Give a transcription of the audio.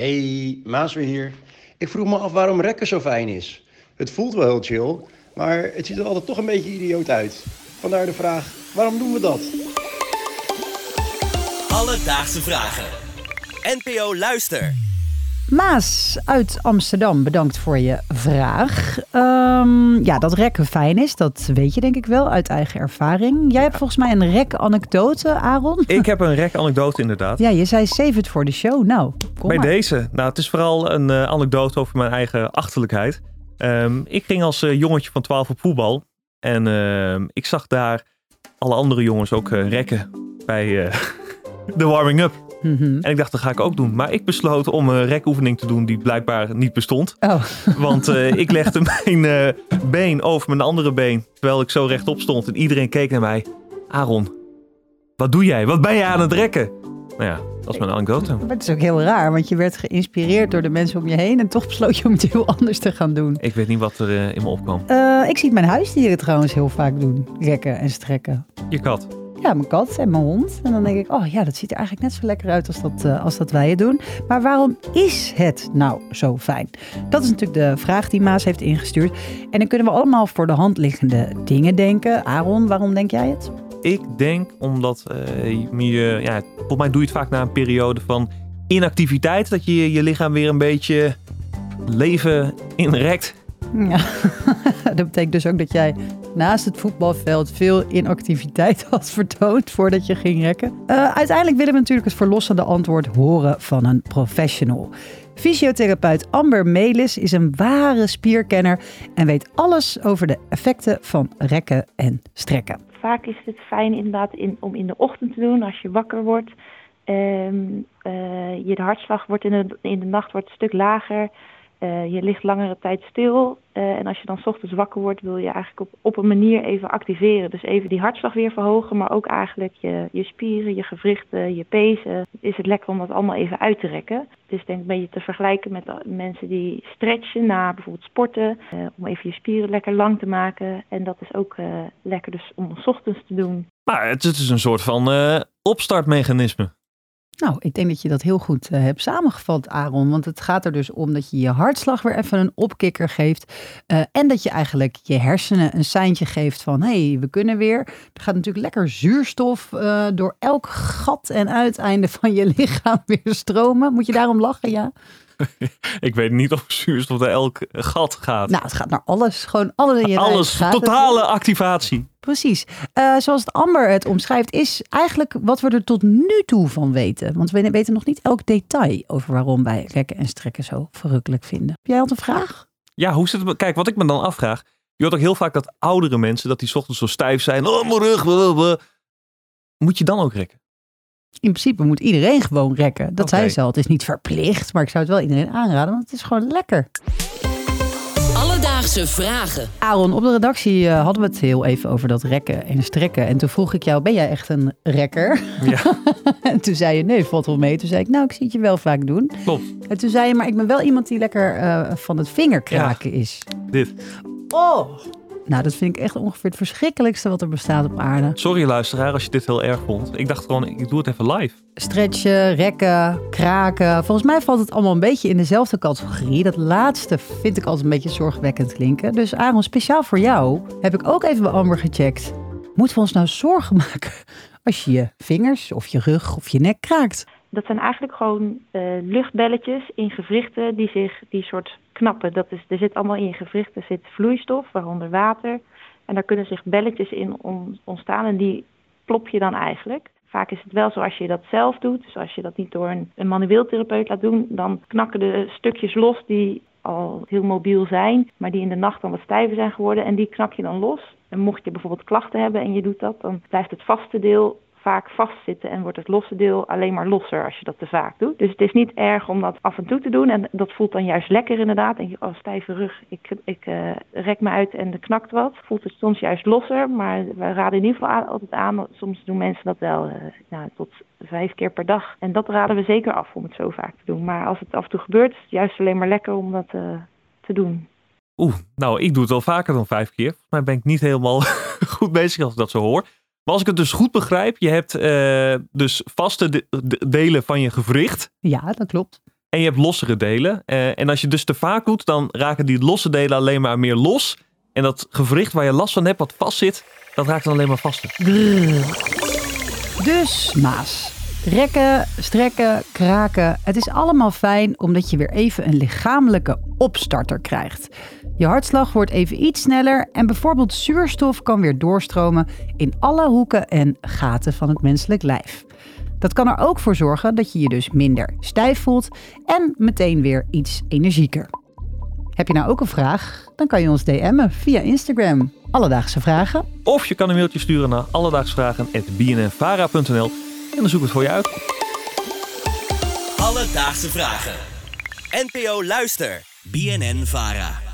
Hey, Maas weer hier. Ik vroeg me af waarom rekken zo fijn is. Het voelt wel heel chill, maar het ziet er altijd toch een beetje idioot uit. Vandaar de vraag, waarom doen we dat? Alledaagse vragen. NPO Luister. Maas uit Amsterdam, bedankt voor je vraag. Ehm, ja, dat rekken fijn is, dat weet je denk ik wel uit eigen ervaring. Jij hebt volgens mij een rek-anekdote, Aaron. Ik heb een rek-anekdote inderdaad. Ja, je zei save het voor de show. Nou, kom Bij maar. deze. Nou, het is vooral een eh, anekdote over mijn eigen achterlijkheid. Ehm, ik ging als eh, jongetje van 12 op voetbal. En ehm, ik zag daar alle andere jongens ook eh, rekken bij de warming-up. Mhm. En ik dacht, dat ga ik ook doen. Maar ik besloot om een rekoefening te doen die blijkbaar niet bestond. Oh, Want eh, ik legde mijn eh, been over mijn andere been. Terwijl ik zo rechtop stond. En iedereen keek naar mij. Aaron, wat doe jij? Wat ben jij aan het rekken? Nou ja, dat is mijn anekdote. maar het is ook heel raar, want je werd geïnspireerd door de mensen om je heen en toch besloot je om het heel anders te gaan doen. Ik weet niet wat er eh, in me opkwam. Ik zie mijn huisdieren trouwens heel vaak doen, rekken en strekken. Je kat. Ja, mijn kat en mijn hond. En dan denk ik, oh ja, dat ziet er eigenlijk net zo lekker uit als dat, eh, als dat wij het doen. Maar waarom is het nou zo fijn? Dat is natuurlijk de vraag die Maas heeft ingestuurd. En dan kunnen we allemaal voor de hand liggende dingen denken. Aaron, waarom denk jij het? Ik denk omdat eh, je, ja, volgens mij doe je het vaak na een periode van inactiviteit. Dat je je lichaam weer een beetje leven inrekt. Ja, dat betekent dus ook dat jij naast het voetbalveld veel inactiviteit had vertoond voordat je ging rekken. Eh, uiteindelijk willen we natuurlijk het verlossende antwoord horen van een professional. Fysiotherapeut Amber Melis is een ware spierkenner en weet alles over de effecten van rekken en strekken. Vaak is het fijn inderdaad in, om in de ochtend te doen als je wakker wordt. Eh, je hartslag wordt in de, in de nacht wordt een stuk lager. Eh, je ligt langere tijd stil. Eh, en als je dan ochtends wakker wordt, wil je eigenlijk op, op een manier even activeren. Dus even die hartslag weer verhogen, maar ook eigenlijk je, je spieren, je gewrichten, je pezen. Is het lekker om dat allemaal even uit te rekken. Is denk een beetje te vergelijken met de mensen die stretchen na bijvoorbeeld sporten. eh, om even je spieren lekker lang te maken. En dat is ook eh, lekker dus om 's ochtends te doen. Maar het, is een soort van eh, opstartmechanisme. Nou, ik denk dat je dat heel goed eh, hebt samengevat, Aaron. Want het gaat er dus om dat je je hartslag weer even een opkikker geeft. eh, en dat je eigenlijk je hersenen een seintje geeft van... hé, hey, we kunnen weer. Er gaat natuurlijk lekker zuurstof eh, door elk gat en uiteinde van je lichaam weer stromen. Moet je daarom lachen, ja? Ik weet niet of zuurstof naar elk gat gaat. Nou, het gaat naar alles. Gewoon alles in je Alles, totale activatie. Precies. Eh, zoals het Amber het omschrijft, is eigenlijk wat we er tot nu toe van weten. Want we weten nog niet elk detail over waarom wij rekken en strekken zo verrukkelijk vinden. Jij had een vraag? Ja, hoe zit het? Kijk, wat ik me dan afvraag. Je hoort ook heel vaak dat oudere mensen, dat die 's ochtends zo stijf zijn. Oh, mijn rug. blablabla. Moet je dan ook rekken? In principe moet iedereen gewoon rekken. Dat Oké. zei ze al. Het is niet verplicht, maar ik zou het wel iedereen aanraden, want het is gewoon lekker. Alledaagse vragen. Aaron, op de redactie eh, hadden we het heel even over dat rekken en strekken. En toen vroeg ik jou, ben jij echt een rekker? Ja, en toen zei je, nee, valt wel mee. Toen zei ik, nou, ik zie het je wel vaak doen. klopt. En toen zei je, maar ik ben wel iemand die lekker eh, van het vingerkraken is. Dit. Oh! Nou, dat vind ik echt ongeveer het verschrikkelijkste wat er bestaat op aarde. Sorry luisteraar als je dit heel erg vond. Ik dacht gewoon, ik doe het even live. Stretchen, rekken, kraken. Volgens mij valt het allemaal een beetje in dezelfde categorie. Dat laatste vind ik altijd een beetje zorgwekkend klinken. Dus Aaron, speciaal voor jou heb ik ook even bij Amber gecheckt. Moeten we ons nou zorgen maken als je je vingers of je rug of je nek kraakt? Dat zijn eigenlijk gewoon eh, luchtbelletjes in gewrichten die zich die soort knappen. Dat is, er zit allemaal in je gewrichten zit vloeistof, waaronder water. En daar kunnen zich belletjes in on- ontstaan en die plop je dan eigenlijk. Vaak is het wel zo als je dat zelf doet, dus als je dat niet door een, een manueel therapeut laat doen, dan knakken de stukjes los die al heel mobiel zijn, maar die in de nacht dan wat stijver zijn geworden en die knak je dan los. En mocht je bijvoorbeeld klachten hebben en je doet dat, dan blijft het vaste deel vaak vastzitten en wordt het losse deel alleen maar losser als je dat te vaak doet. Dus het is niet erg om dat af en toe te doen en dat voelt dan juist lekker inderdaad. Denk je, oh stijve rug, ik, ik eh, rek me uit en er knakt wat. Voelt het soms juist losser, maar we raden in ieder geval altijd aan. Soms doen mensen dat wel eh, nou, tot vijf keer per dag. En dat raden we zeker af om het zo vaak te doen. Maar als het af en toe gebeurt, is het juist alleen maar lekker om dat eh, te doen. Oeh, nou, ik doe het wel vaker dan vijf keer. Mij ben ik niet helemaal goed bezig als ik dat zo hoor. Maar als ik het dus goed begrijp, je hebt eh, dus vaste de- de- delen van je gewricht. Ja, dat klopt. En je hebt lossere delen. Eh, en als je dus te vaak doet, dan raken die losse delen alleen maar meer los. En dat gewricht waar je last van hebt, wat vast zit, dat raakt dan alleen maar vaster. Dus Maas. Rekken, strekken, kraken. Het is allemaal fijn omdat je weer even een lichamelijke opstarter krijgt. Je hartslag wordt even iets sneller en bijvoorbeeld zuurstof kan weer doorstromen in alle hoeken en gaten van het menselijk lijf. Dat kan er ook voor zorgen dat je je dus minder stijf voelt en meteen weer iets energieker. Heb je nou ook een vraag? Dan kan je ons DM'en via Instagram. Alledaagse vragen. Of je kan een mailtje sturen naar alledaagsvragen.bnnvara.nl en dan zoek ik het voor je uit. Alledaagse vragen. NPO Luister. BNN Fahrer.